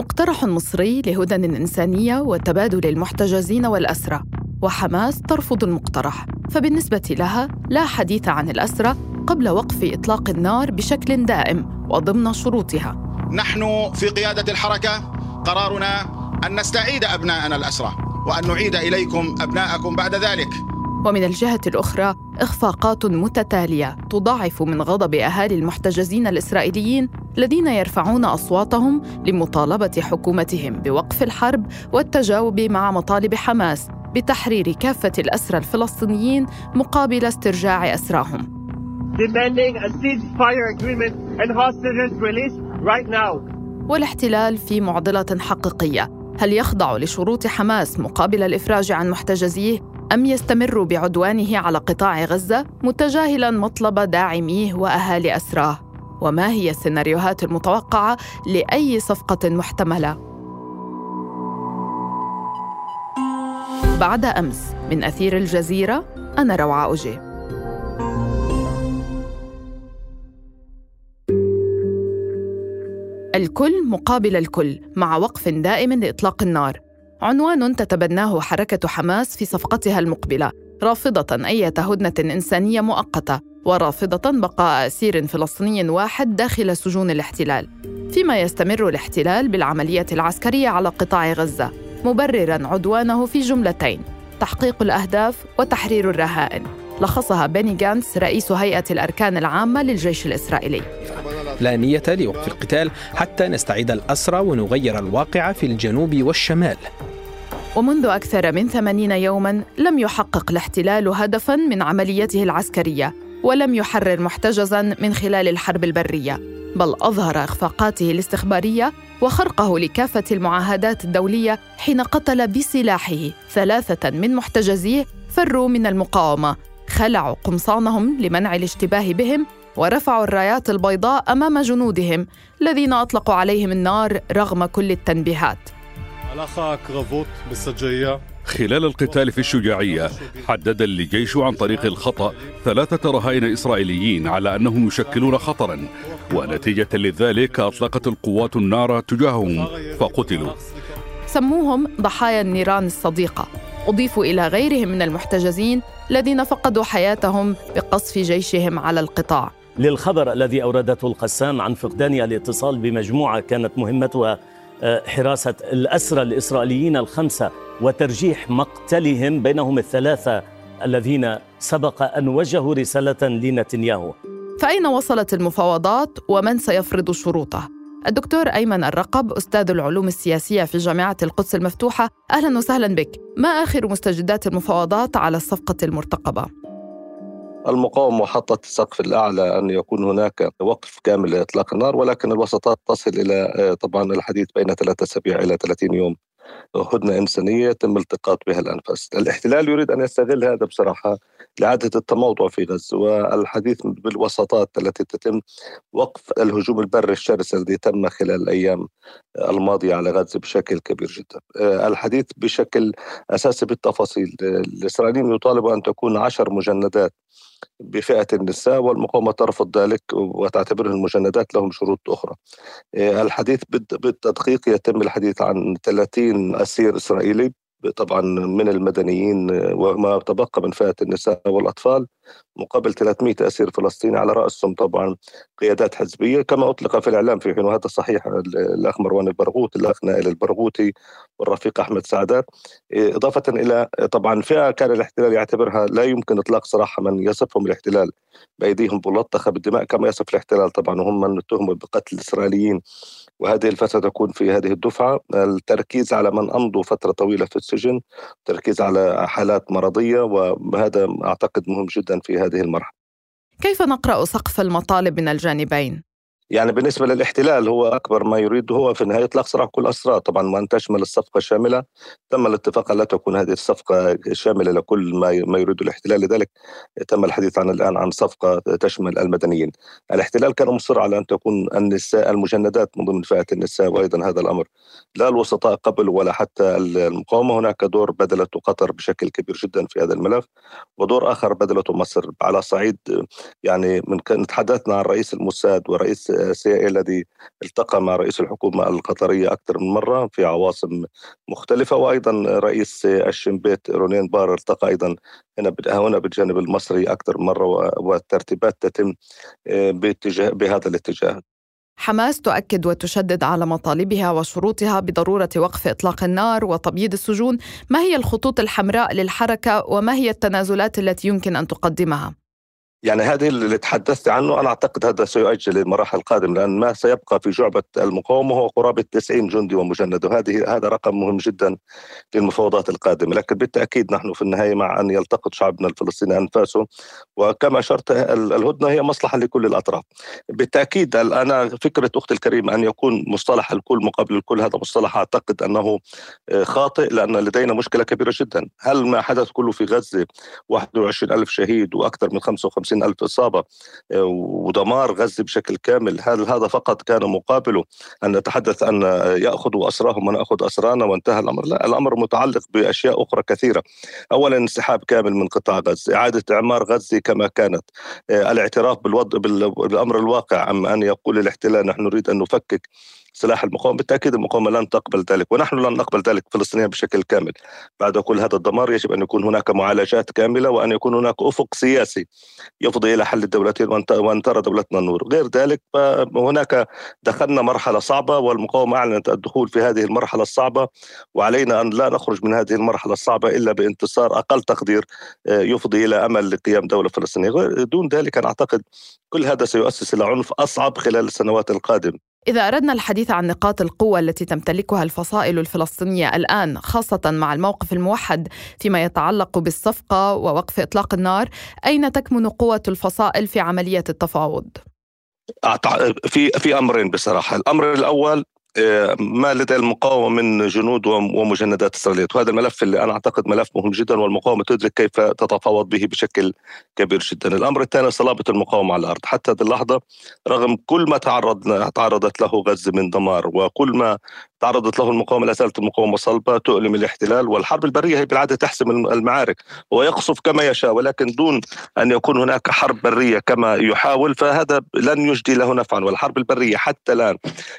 مقترح مصري لهدن إنسانية وتبادل المحتجزين والأسرى وحماس ترفض المقترح. فبالنسبة لها لا حديث عن الأسرى قبل وقف إطلاق النار بشكل دائم وضمن شروطها. نحن في قيادة الحركة قرارنا أن نستعيد أبناءنا الأسرى وأن نعيد إليكم أبناءكم بعد ذلك. ومن الجهة الأخرى إخفاقات متتالية تضاعف من غضب أهالي المحتجزين الإسرائيليين الذين يرفعون أصواتهم لمطالبة حكومتهم بوقف الحرب والتجاوب مع مطالب حماس بتحرير كافة الأسرى الفلسطينيين مقابل استرجاع أسراهم. والاحتلال في معضلة حقيقية. هل يخضع لشروط حماس مقابل الإفراج عن محتجزيه؟ أم يستمر بعدوانه على قطاع غزة متجاهلا مطلب داعميه وأهالي أسراه؟ وما هي السيناريوهات المتوقعة لأي صفقة محتملة؟ بعد أمس من أثير الجزيرة أنا روعة أجي الكل مقابل الكل مع وقف دائم لإطلاق النار عنوان تتبناه حركة حماس في صفقتها المقبلة رافضة أي هدنة إنسانية مؤقتة ورافضة بقاء أسير فلسطيني واحد داخل سجون الاحتلال. فيما يستمر الاحتلال بالعملية العسكرية على قطاع غزة مبررا عدوانه في جملتين تحقيق الأهداف وتحرير الرهائن. لخصها بيني جانس رئيس هيئة الأركان العامة للجيش الإسرائيلي. لا نية لوقف القتال حتى نستعيد الأسرى ونغير الواقع في الجنوب والشمال. ومنذ أكثر من ثمانين يوماً لم يحقق الاحتلال هدفاً من عمليته العسكرية ولم يحرر محتجزاً من خلال الحرب البرية بل أظهر إخفاقاته الاستخبارية وخرقه لكافة المعاهدات الدولية حين قتل بسلاحه ثلاثة من محتجزيه فروا من المقاومة خلعوا قمصانهم لمنع الاشتباه بهم ورفعوا الرايات البيضاء أمام جنودهم الذين أطلقوا عليهم النار رغم كل التنبيهات. خلال القتال في الشجاعية حدد الجيش عن طريق الخطأ ثلاثة رهائن إسرائيليين على أنهم يشكلون خطرا ونتيجة لذلك أطلقت القوات النار تجاههم فقتلوا. سموهم ضحايا النيران الصديقة. أضيفوا إلى غيرهم من المحتجزين الذين فقدوا حياتهم بقصف جيشهم على القطاع. للخبر الذي أوردته القسام عن فقدان الاتصال بمجموعة كانت مهمتها حراسة الأسرى الإسرائيليين الخمسة وترجيح مقتلهم بينهم الثلاثة الذين سبق أن وجهوا رسالة لنتنياهو فأين وصلت المفاوضات ومن سيفرض شروطه؟ الدكتور أيمن الرقب أستاذ العلوم السياسية في جامعة القدس المفتوحة أهلا وسهلا بك ما آخر مستجدات المفاوضات على الصفقة المرتقبة؟ المقاومة حطت السقف الأعلى أن يكون هناك وقف كامل لإطلاق النار ولكن الوسطات تصل إلى آه، طبعا الحديث بين ثلاثة أسابيع إلى 30 يوم هدنة إنسانية يتم التقاط بها الأنفس الاحتلال يريد أن يستغل هذا بصراحة لإعادة التموضع في غزة والحديث بالوساطات التي تتم وقف الهجوم البري الشرس الذي تم خلال الأيام الماضية على غزة بشكل كبير جدا. آه، الحديث بشكل أساسي بالتفاصيل. الإسرائيليين يطالبوا أن تكون عشر مجندات بفئة النساء والمقاومة ترفض ذلك وتعتبر المجندات لهم شروط أخرى. آه، الحديث بالتدقيق يتم الحديث عن 30 أسير إسرائيلي طبعا من المدنيين وما تبقى من فئة النساء والأطفال مقابل 300 أسير فلسطيني على رأسهم طبعا قيادات حزبية كما أطلق في الإعلام في حين وهذا صحيح الأخ مروان البرغوث الأخ نائل البرغوثي والرفيق أحمد سعدات إضافة إلى طبعا فئة كان الاحتلال يعتبرها لا يمكن إطلاق سراح من يصفهم الاحتلال بأيديهم ملطخة بالدماء كما يصف الاحتلال طبعا وهم من اتهموا بقتل الإسرائيليين وهذه الفترة تكون في هذه الدفعة. التركيز على من أمضوا فترة طويلة في السجن التركيز على حالات مرضية وهذا أعتقد مهم جدا في هذه المرحلة كيف نقرأ سقف المطالب من الجانبين؟ يعني بالنسبة للاحتلال هو أكبر ما يريده هو في النهايه اطلاق سراح كل الاسرى طبعا وان تشمل الصفقة الشاملة. تم الاتفاق لا تكون هذه الصفقة شاملة لكل ما ما يريده الاحتلال. لذلك تم الحديث عن الآن عن صفقة تشمل المدنيين. الاحتلال كان مصر على أن تكون النساء المجندات من ضمن فئة النساء وأيضا هذا الأمر لا الوسطاء قبل ولا حتى المقاومة. هناك دور بذلته قطر بشكل كبير جدا في هذا الملف ودور آخر بذلته مصر. على صعيد يعني من تحدثنا عن رئيس الموساد ورئيس السي اي الذي التقى مع رئيس الحكومة القطرية أكثر من مرة في عواصم مختلفة وأيضا رئيس الشنبيت رونين بار التقى أيضا هنا هنا بالجانب المصري أكثر من مره والترتيبات تتم آه، باتجاه بهذا الاتجاه حماس تؤكد وتشدد على مطالبها وشروطها بضرورة وقف إطلاق النار وتبييض السجون، ما هي الخطوط الحمراء للحركة وما هي التنازلات التي يمكن أن تقدمها؟ يعني هذه اللي تحدثت عنه أنا أعتقد هذا سيؤجل للمراحل القادمة لأن ما سيبقى في جعبة المقاومة هو قرابة 90 جندي ومجند وهذه هذا رقم مهم جدا للمفاوضات القادمة. لكن بالتأكيد نحن في النهاية مع أن يلتقط شعبنا الفلسطيني أنفاسه وكما أشرت الهدنة هي مصلحة لكل الأطراف. بالتأكيد أنا فكرة أختي الكريمة أن يكون مصطلح الكل مقابل الكل هذا مصطلح أعتقد أنه خاطئ لأن لدينا مشكلة كبيرة جدا. هل ما حدث كله في غزة 21 ألف شهيد وأكثر من 55 50 ألف إصابة آه، ودمار غزة بشكل كامل. هل هذا فقط كان مقابله أن نتحدث أن يأخذوا أسراهم ونأخذ أسرانا وانتهى الأمر. لا الأمر متعلق بأشياء أخرى كثيرة. أولا انسحاب كامل من قطاع غزة إعادة إعمار غزة كما كانت. آه، الاعتراف بالوضع بالأمر الواقع أما أن يقول الاحتلال نحن نريد أن نفكك. سلاح المقاومة. بالتأكيد المقاومة لن تقبل ذلك ونحن لن نقبل ذلك فلسطينيا بشكل كامل. بعد كل هذا الدمار يجب أن يكون هناك معالجات كاملة وأن يكون هناك أفق سياسي يفضي إلى حل الدولتين وأن ترى دولتنا النور. غير ذلك فهناك دخلنا مرحلة صعبة والمقاومة أعلنت الدخول في هذه المرحلة الصعبة وعلينا أن لا نخرج من هذه المرحلة الصعبة إلا بانتصار أقل تقدير آه، يفضي إلى أمل لقيام دولة فلسطينية. دون ذلك أنا أعتقد كل هذا سيؤسس إلى عنف أصعب خلال السنوات القادمة. إذا أردنا الحديث عن نقاط القوة التي تمتلكها الفصائل الفلسطينية الآن خاصة مع الموقف الموحد فيما يتعلق بالصفقة ووقف إطلاق النار، أين تكمن قوة الفصائل في عملية التفاوض؟ في في أمرين بصراحة، الأمر الأول ما لدى المقاومة من جنود ومجندات إسرائيلية؟ وهذا الملف اللي أنا أعتقد ملف مهم جدا والمقاومة تدرك كيف تتفاوض به بشكل كبير جدا. الأمر الثاني صلابة المقاومة على الأرض. حتى هذه اللحظة رغم كل ما تعرضنا تعرضت له غزة من دمار وكل ما تعرضت له المقاومة لا زالت المقاومة صلبة تؤلم الاحتلال والحرب البرية هي بالعادة تحسم المعارك ويقصف كما يشاء ولكن دون أن يكون هناك حرب برية كما يحاول فهذا لن يجدي له نفعا. والحرب البرية حتى الآن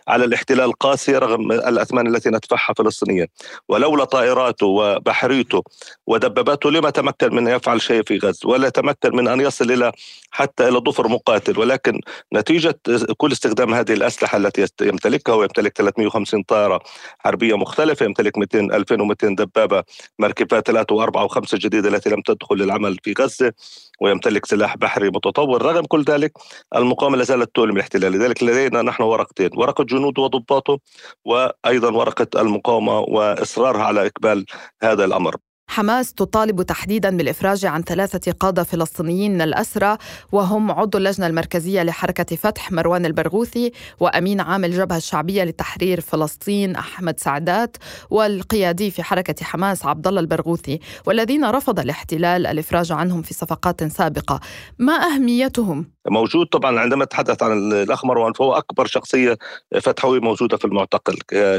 على الاحتلال قاسية رغم الأثمان التي ندفعها فلسطينيا ولولا طائراته وبحريته ودباباته لما تمكن من يفعل شيء في غزة؟ ولا تمكن من أن يصل إلى حتى إلى ظفر مقاتل. ولكن نتيجة كل استخدام هذه الأسلحة التي يمتلكها ويمتلك 350 طائره طائره حربية مختلفة يمتلك 200 2200 دبابة مركبات ثلاثة وأربعة وخمسة جديدة التي لم تدخل للعمل في غزة ويمتلك سلاح بحري متطور. رغم كل ذلك المقاومة لا زالت تؤلم الاحتلال. لذلك لدينا نحن ورقتين ورقه جنود وضباطه وأيضا ورقة المقاومة وإصرارها على إقبال هذا الأمر. حماس تطالب تحديدا بالإفراج عن ثلاثة قادة فلسطينيين من الأسرى وهم عضو اللجنة المركزية لحركة فتح مروان البرغوثي وأمين عام الجبهة الشعبية لتحرير فلسطين أحمد سعدات والقيادي في حركة حماس عبد الله البرغوثي والذين رفض الاحتلال الإفراج عنهم في صفقات سابقة. ما أهميتهم؟ موجود طبعا عندما تحدث عن الاخ مروان فهو أكبر شخصية فتحوي موجودة في المعتقل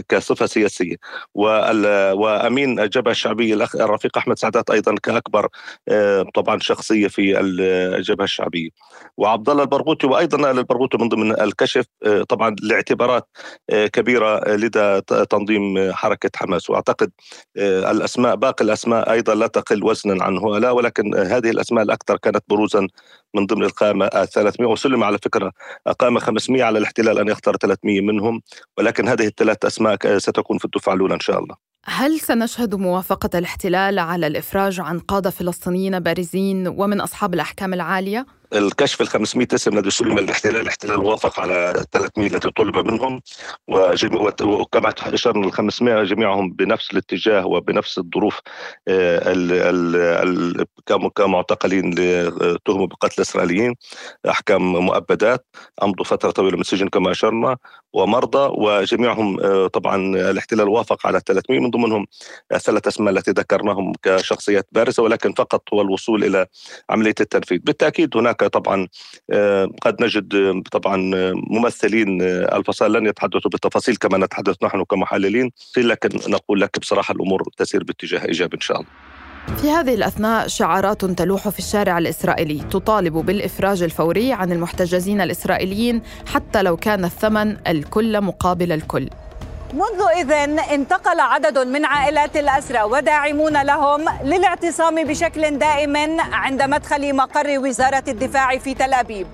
كصفة سياسية. وأمين الجبهة الشعبية الاخ الرفيق أحمد سعدات أيضا كأكبر آه، طبعا شخصية في الجبهة الشعبية. وعبد الله البرغوثي وأيضا نائل البرغوثي من ضمن الكشف آه، طبعا لاعتبارات آه، كبيرة لدى تنظيم حركة حماس. وأعتقد الأسماء باقي الأسماء أيضا لا تقل وزنا عن هؤلاء ولكن هذه الأسماء الأكثر كانت بروزا من ضمن القائمة 300 وسلم على فكرة قائمة 500 على الاحتلال أن يختار 300 منهم ولكن هذه الثلاث أسماء ستكون في الدفعة الأولى إن شاء الله. هل سنشهد موافقة الاحتلال على الإفراج عن قادة فلسطينيين بارزين ومن أصحاب الأحكام العالية؟ الكشف ال 500 اسم الذي سلم الاحتلال الاحتلال وافق على 300 التي طلب منهم وكما اشرنا ال 500 جميعهم بنفس الاتجاه وبنفس الظروف آه، كمعتقلين تهموا بقتل الاسرائيليين أحكام مؤبدات امضوا فترة طويلة من السجن كما أشرنا ومرضى وجميعهم آه، طبعا الاحتلال وافق على 300 من ضمنهم الثلاث أسماء التي ذكرناهم كشخصيات بارزة ولكن فقط هو الوصول إلى عملية التنفيذ. بالتأكيد هناك طبعا آه، قد نجد آه، طبعا آه، ممثلين الفصائل لن يتحدثوا بالتفاصيل كما نتحدث نحن كمحللين لكن نقول لك بصراحة الأمور تسير باتجاه ايجابي إن شاء الله. في هذه الأثناء شعارات تلوح في الشارع الإسرائيلي تطالب بالإفراج الفوري عن المحتجزين الإسرائيليين حتى لو كان الثمن الكل مقابل الكل. منذ إذن انتقل عدد من عائلات الأسرى وداعمون لهم للاعتصام بشكل دائم عند مدخل مقر وزارة الدفاع في تل أبيب.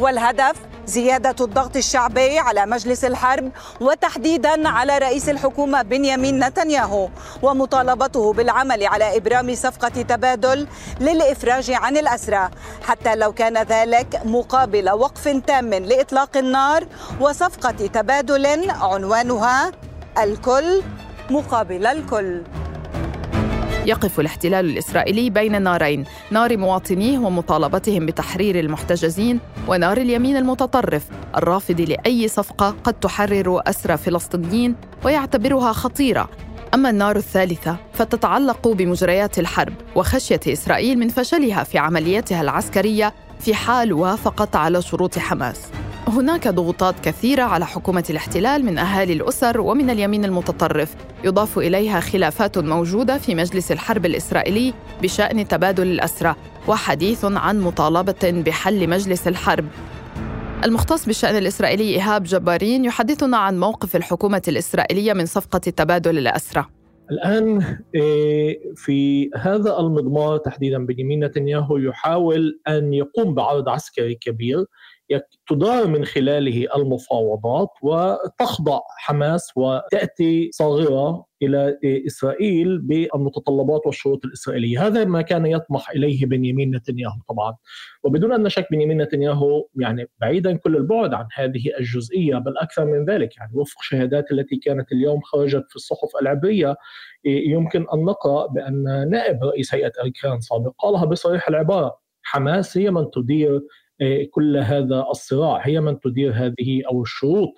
والهدف زيادة الضغط الشعبي على مجلس الحرب وتحديدا على رئيس الحكومة بنيامين نتنياهو ومطالبته بالعمل على إبرام صفقة تبادل للإفراج عن الأسرى. حتى لو كان ذلك مقابل وقف تام لإطلاق النار وصفقة تبادل عنوانها الكل مقابل الكل. يقف الاحتلال الإسرائيلي بين نارين نار مواطنيه ومطالبتهم بتحرير المحتجزين ونار اليمين المتطرف الرافض لأي صفقة قد تحرر أسرى فلسطينيين ويعتبرها خطيرة. أما النار الثالثة فتتعلق بمجريات الحرب وخشية إسرائيل من فشلها في عملياتها العسكرية في حال وافقت على شروط حماس. هناك ضغوطات كثيرة على حكومة الاحتلال من أهالي الأسر ومن اليمين المتطرف يضاف إليها خلافات موجودة في مجلس الحرب الإسرائيلي بشأن تبادل الأسرى وحديث عن مطالبة بحل مجلس الحرب. المختص بالشأن الإسرائيلي إيهاب جبارين يحدثنا عن موقف الحكومة الإسرائيلية من صفقة تبادل الأسرى. الآن آه، في هذا المضمار تحديدا بنيامين نتنياهو يحاول أن يقوم بعرض عسكري كبير. تدار من خلاله المفاوضات وتخضع حماس وتأتي صاغرة إلى إسرائيل بالمتطلبات والشروط الإسرائيلية، هذا ما كان يطمح إليه بنيامين نتنياهو طبعا، وبدون أن نشك بنيامين نتنياهو يعني بعيدا كل البعد عن هذه الجزئية بل أكثر من ذلك يعني وفق شهادات التي كانت اليوم خرجت في الصحف العبرية يمكن أن نقرأ بأن نائب رئيس هيئة أركان سابق قالها بصريح العبارة حماس هي من تدير كل هذا الصراع هي من تدير هذه أو الشروط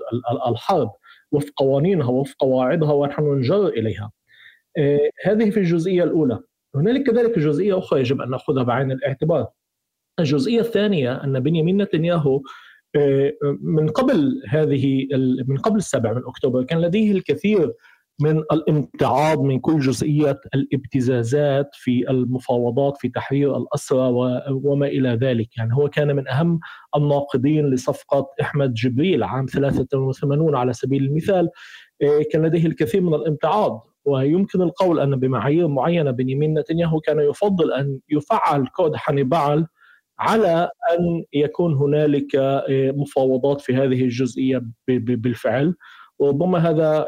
الحرب وفق قوانينها وفق قواعدها ونحن نجر إليها. آه، هذه في الجزئية الأولى. هنالك كذلك جزئية أخرى يجب أن نأخذها بعين الاعتبار. الجزئية الثانية أن بنيامين نتنياهو آه، من قبل هذه من قبل السابع من أكتوبر كان لديه الكثير من الامتعاض من كل جزئية الابتزازات في المفاوضات في تحرير الأسرى وما إلى ذلك. يعني هو كان من أهم الناقدين لصفقة أحمد جبريل عام 83 على سبيل المثال. إيه، كان لديه الكثير من الامتعاض ويمكن القول أن بمعايير معينة بنيامين نتنياهو كان يفضل أن يفعل كود حنيبال على أن يكون هنالك إيه، مفاوضات في هذه الجزئية بالفعل. وربما هذا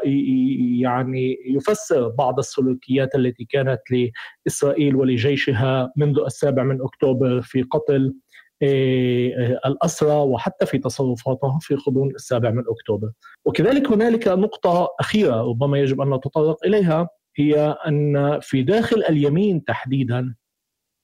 يعني يفسر بعض السلوكيات التي كانت لإسرائيل ولجيشها منذ السابع من أكتوبر في قتل آه، الأسرى وحتى في تصرفاتها في غضون السابع من أكتوبر. وكذلك هنالك نقطة أخيرة ربما يجب أن نتطرق إليها هي أن في داخل اليمين تحديدا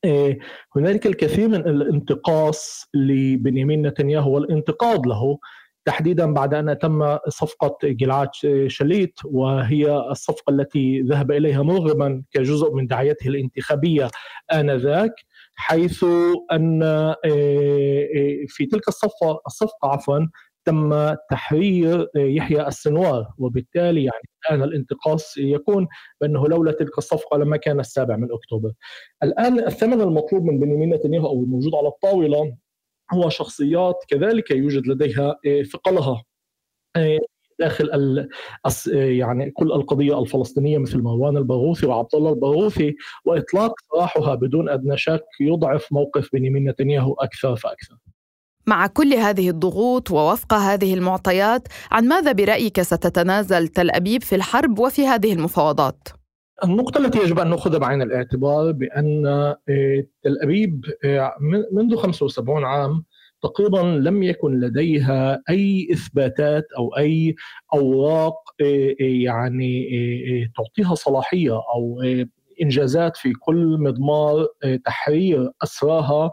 آه، هنالك الكثير من الانتقاص لبنيامين نتنياهو والانتقاد له. تحديدا بعد أن تم صفقة جلعاد شليت وهي الصفقة التي ذهب إليها مرغبا كجزء من دعايته الانتخابية آنذاك حيث أن آه، آه، في تلك الصفقة الصفقة عفوا تم تحرير آه، يحيى السنوار وبالتالي يعني الآن الانتقاص يكون بأنه لولا تلك الصفقة لما كان السابع من أكتوبر. الآن الثمن المطلوب من بنيامين نتنياهو أو الموجود على الطاولة هو شخصيات كذلك يوجد لديها آه، ثقلها آه، داخل ال يعني كل القضية الفلسطينية مثل مروان البرغوثي وعبد الله البرغوثي وإطلاق سراحها بدون أدنى شك يضعف موقف بنيامين نتنياهو أكثر فأكثر. مع كل هذه الضغوط ووفق هذه المعطيات عن ماذا برأيك ستتنازل تل أبيب في الحرب وفي هذه المفاوضات؟ النقطة التي يجب أن نأخذها بعين الاعتبار بأن آه، تل أبيب آه، منذ 75 عام تقريبا لم يكن لديها أي إثباتات أو أي أوراق آه، يعني تعطيها صلاحية أو إنجازات في كل مضمار تحرير أسراها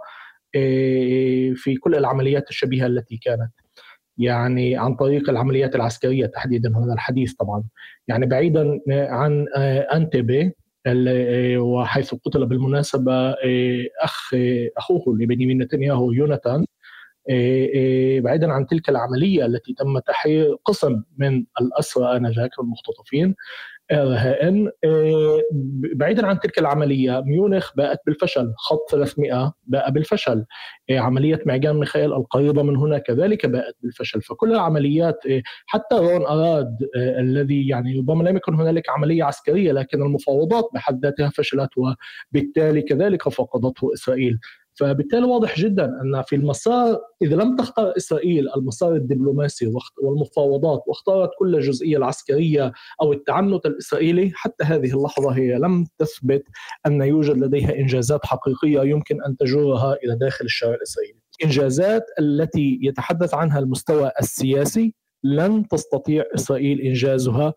في كل العمليات الشبيهة التي كانت. يعني عن طريق العمليات العسكرية تحديدا هنا الحديث طبعا. يعني بعيدا عن آه، وحيث قتل بالمناسبة أخ أخوه لبنيامين نتنياهو يوناتان بعيدا عن تلك العملية التي تم تحرير قسم من الأسرى آنذاك المختطفين. الرهائن بعيدا عن تلك العملية ميونخ باءت بالفشل خط 300 باء بالفشل. عملية معجان ميخائيل القريبة من هنا كذلك باءت بالفشل. فكل العمليات حتى رون أراد الذي يعني ربما لم يكن هنالك عملية عسكرية لكن المفاوضات بحد ذاتها فشلت وبالتالي كذلك فقدته إسرائيل. فبالتالي واضح جدا أن في المسار إذا لم تختار إسرائيل المسار الدبلوماسي والمفاوضات واختارت كل الجزئيه العسكرية أو التعنت الإسرائيلي حتى هذه اللحظة هي لم تثبت أن يوجد لديها إنجازات حقيقية يمكن أن تجرها إلى داخل الشارع الإسرائيلي. انجازات التي يتحدث عنها المستوى السياسي لن تستطيع إسرائيل إنجازها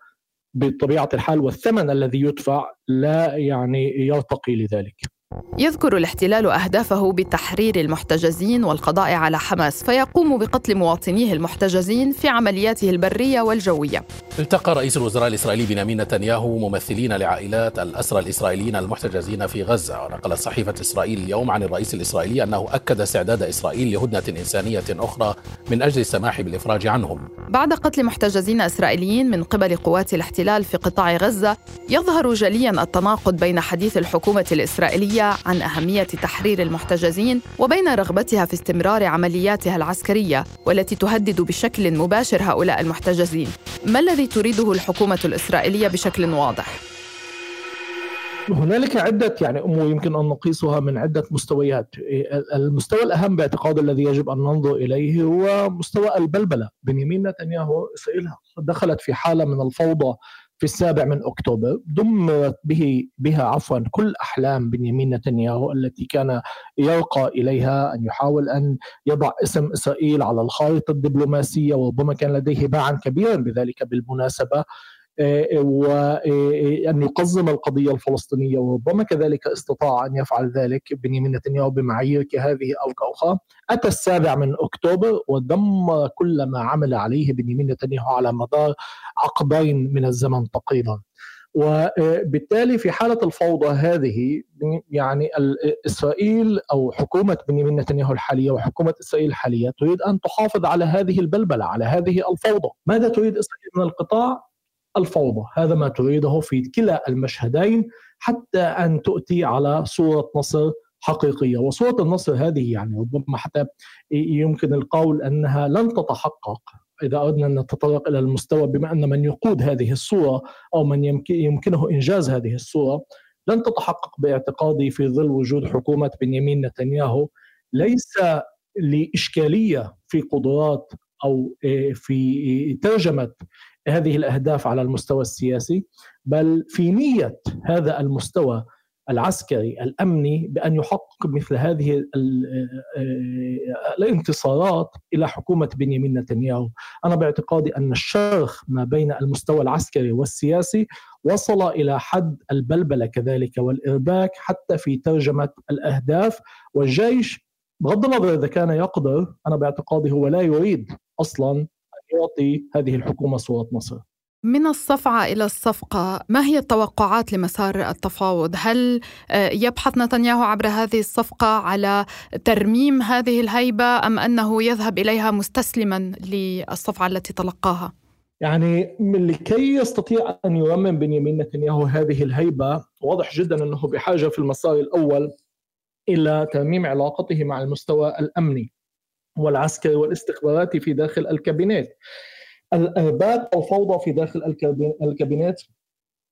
بطبيعة الحال والثمن الذي يدفع لا يعني يرتقي لذلك. يذكر الاحتلال أهدافه بتحرير المحتجزين والقضاء على حماس فيقوم بقتل مواطنيه المحتجزين في عملياته البرية والجوية. التقى رئيس الوزراء الإسرائيلي بنيامين نتنياهو ممثلين لعائلات الأسرى الإسرائيليين المحتجزين في غزة ونقلت صحيفة إسرائيل اليوم عن الرئيس الإسرائيلي أنه أكد استعداد إسرائيل لهدنة إنسانية أخرى من أجل السماح بالإفراج عنهم. بعد قتل محتجزين إسرائيليين من قبل قوات الاحتلال في قطاع غزة يظهر جليا التناقض بين حديث الحكومة الإسرائيلية عن أهمية تحرير المحتجزين وبين رغبتها في استمرار عملياتها العسكرية والتي تهدد بشكل مباشر هؤلاء المحتجزين. ما الذي تريده الحكومة الإسرائيلية بشكل واضح؟ هنالك عدة يعني أمور يمكن أن نقيسها من عدة مستويات المستوى الأهم باعتقاد الذي يجب أن ننظر إليه هو مستوى البلبلة بنيامين نتنياهو إسرائيل دخلت في حالة من الفوضى في السابع من أكتوبر دمرت به بها عفوا كل أحلام بنيامين نتنياهو التي كان يرقى إليها أن يحاول أن يضع اسم إسرائيل على الخارطه الدبلوماسية وربما كان لديه باعا كبيرا بذلك بالمناسبة. وأن يقزم القضية الفلسطينية وربما كذلك استطاع أن يفعل ذلك بنيامين نتنياهو بمعايير كهذه كأخرى. أتى السابع من أكتوبر ودمر كل ما عمل عليه بنيامين نتنياهو على مدار عقدين من الزمن تقريبا. وبالتالي في حالة الفوضى هذه يعني إسرائيل أو حكومة بنيامين نتنياهو الحالية وحكومة إسرائيل الحالية تريد أن تحافظ على هذه البلبلة على هذه الفوضى. ماذا تريد إسرائيل من القطاع؟ الفوضى. هذا ما تريده في كلا المشهدين حتى أن تؤتي على صورة نصر حقيقية. وصورة النصر هذه يعني ربما حتى يمكن القول أنها لن تتحقق. إذا أردنا أن نتطرق إلى المستوى بما أن من يقود هذه الصورة أو من يمكنه إنجاز هذه الصورة لن تتحقق باعتقادي في ظل وجود حكومة بنيامين نتنياهو. ليس لإشكالية في قدرات أو في ترجمة هذه الأهداف على المستوى السياسي بل في نية هذا المستوى العسكري الأمني بأن يحقق مثل هذه الانتصارات إلى حكومة بنيامين نتنياهو، أنا باعتقادي أن الشرخ ما بين المستوى العسكري والسياسي وصل إلى حد البلبلة كذلك والإرباك حتى في ترجمة الأهداف والجيش بغض النظر إذا كان يقدر أنا باعتقادي هو لا يريد أصلا يعطي هذه الحكومة صورة نصر من الصفعة إلى الصفقة ما هي التوقعات لمسار التفاوض؟ هل آه، يبحث نتنياهو عبر هذه الصفقة على ترميم هذه الهيبة أم أنه يذهب إليها مستسلما للصفعة التي تلقاها؟ يعني من لكي يستطيع أن يرمم بنيامين نتنياهو هذه الهيبة واضح جدا أنه بحاجة في المسار الأول إلى ترميم علاقته مع المستوى الأمني والعسكري والاستخباراتي في داخل الكابينات. الارباك الفوضى في داخل الكابينات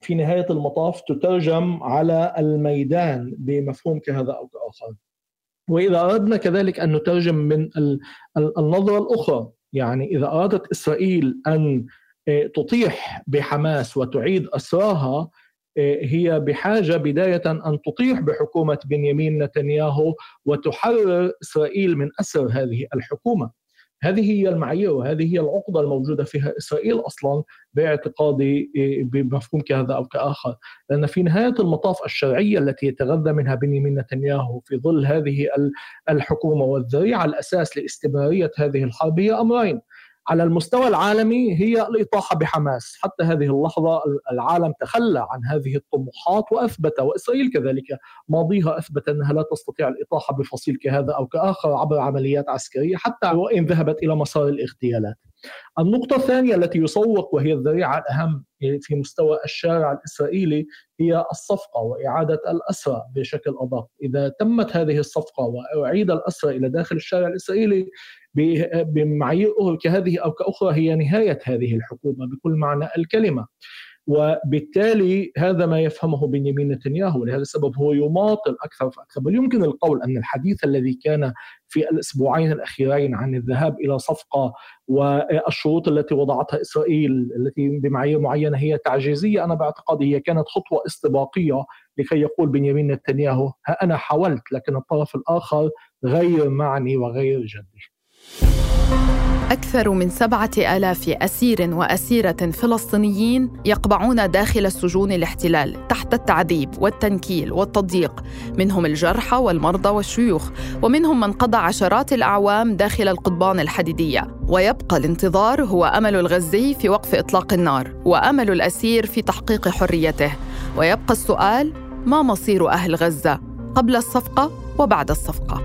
في نهاية المطاف تترجم على الميدان بمفهوم كهذا أو كآخر. وإذا أردنا كذلك أن نترجم من النظرة الأخرى يعني إذا أرادت إسرائيل أن آه، تطيح بحماس وتعيد اسراها هي بحاجة بداية أن تطيح بحكومة بنيامين نتنياهو وتحرر إسرائيل من اسر هذه الحكومة. هذه هي المعايير وهذه هي العقدة الموجودة فيها إسرائيل أصلا باعتقادي بمفهوم كهذا أو كآخر، لأن في نهاية المطاف الشرعية التي يتغذى منها بنيامين نتنياهو في ظل هذه الحكومة والذريعة الأساس لاستمرارية هذه الحرب هي أمرين، على المستوى العالمي هي الإطاحة بحماس. حتى هذه اللحظة العالم تخلى عن هذه الطموحات وأثبت وإسرائيل كذلك ماضيها أثبت أنها لا تستطيع الإطاحة بفصيل كهذا أو كآخر عبر عمليات عسكرية حتى وإن ذهبت إلى مسار الاغتيالات. النقطة الثانية التي يسوق وهي الذريعة الأهم في مستوى الشارع الإسرائيلي هي الصفقة وإعادة الأسرى بشكل أدق. إذا تمت هذه الصفقة وأعيد الأسرى إلى داخل الشارع الإسرائيلي كهذه أو كأخرى هي نهاية هذه الحكومة بكل معنى الكلمة. وبالتالي هذا ما يفهمه بنيامين نتنياهو ولهذا السبب هو يماطل أكثر فاكثر بل يمكن القول أن الحديث الذي كان في الأسبوعين الأخيرين عن الذهاب إلى صفقة والشروط التي وضعتها إسرائيل التي بمعايير معينة هي تعجيزية أنا باعتقادي هي كانت خطوة استباقية لكي يقول بنيامين نتنياهو ها أنا حاولت لكن الطرف الآخر غير معني وغير جدي. أكثر من سبعة آلاف أسير وأسيرة فلسطينيين يقبعون داخل سجون الاحتلال تحت التعذيب والتنكيل والتضييق. منهم الجرحى والمرضى والشيوخ ومنهم من قضى عشرات الأعوام داخل القضبان الحديدية. ويبقى الانتظار هو أمل الغزي في وقف إطلاق النار وأمل الأسير في تحقيق حريته. ويبقى السؤال ما مصير أهل غزة قبل الصفقة وبعد الصفقة؟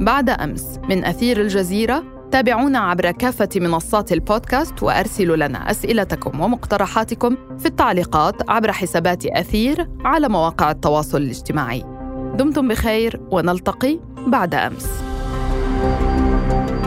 بعد أمس من أثير الجزيرة تابعونا عبر كافة منصات البودكاست وأرسلوا لنا أسئلتكم ومقترحاتكم في التعليقات عبر حسابات أثير على مواقع التواصل الاجتماعي. دمتم بخير ونلتقي بعد أمس. thank you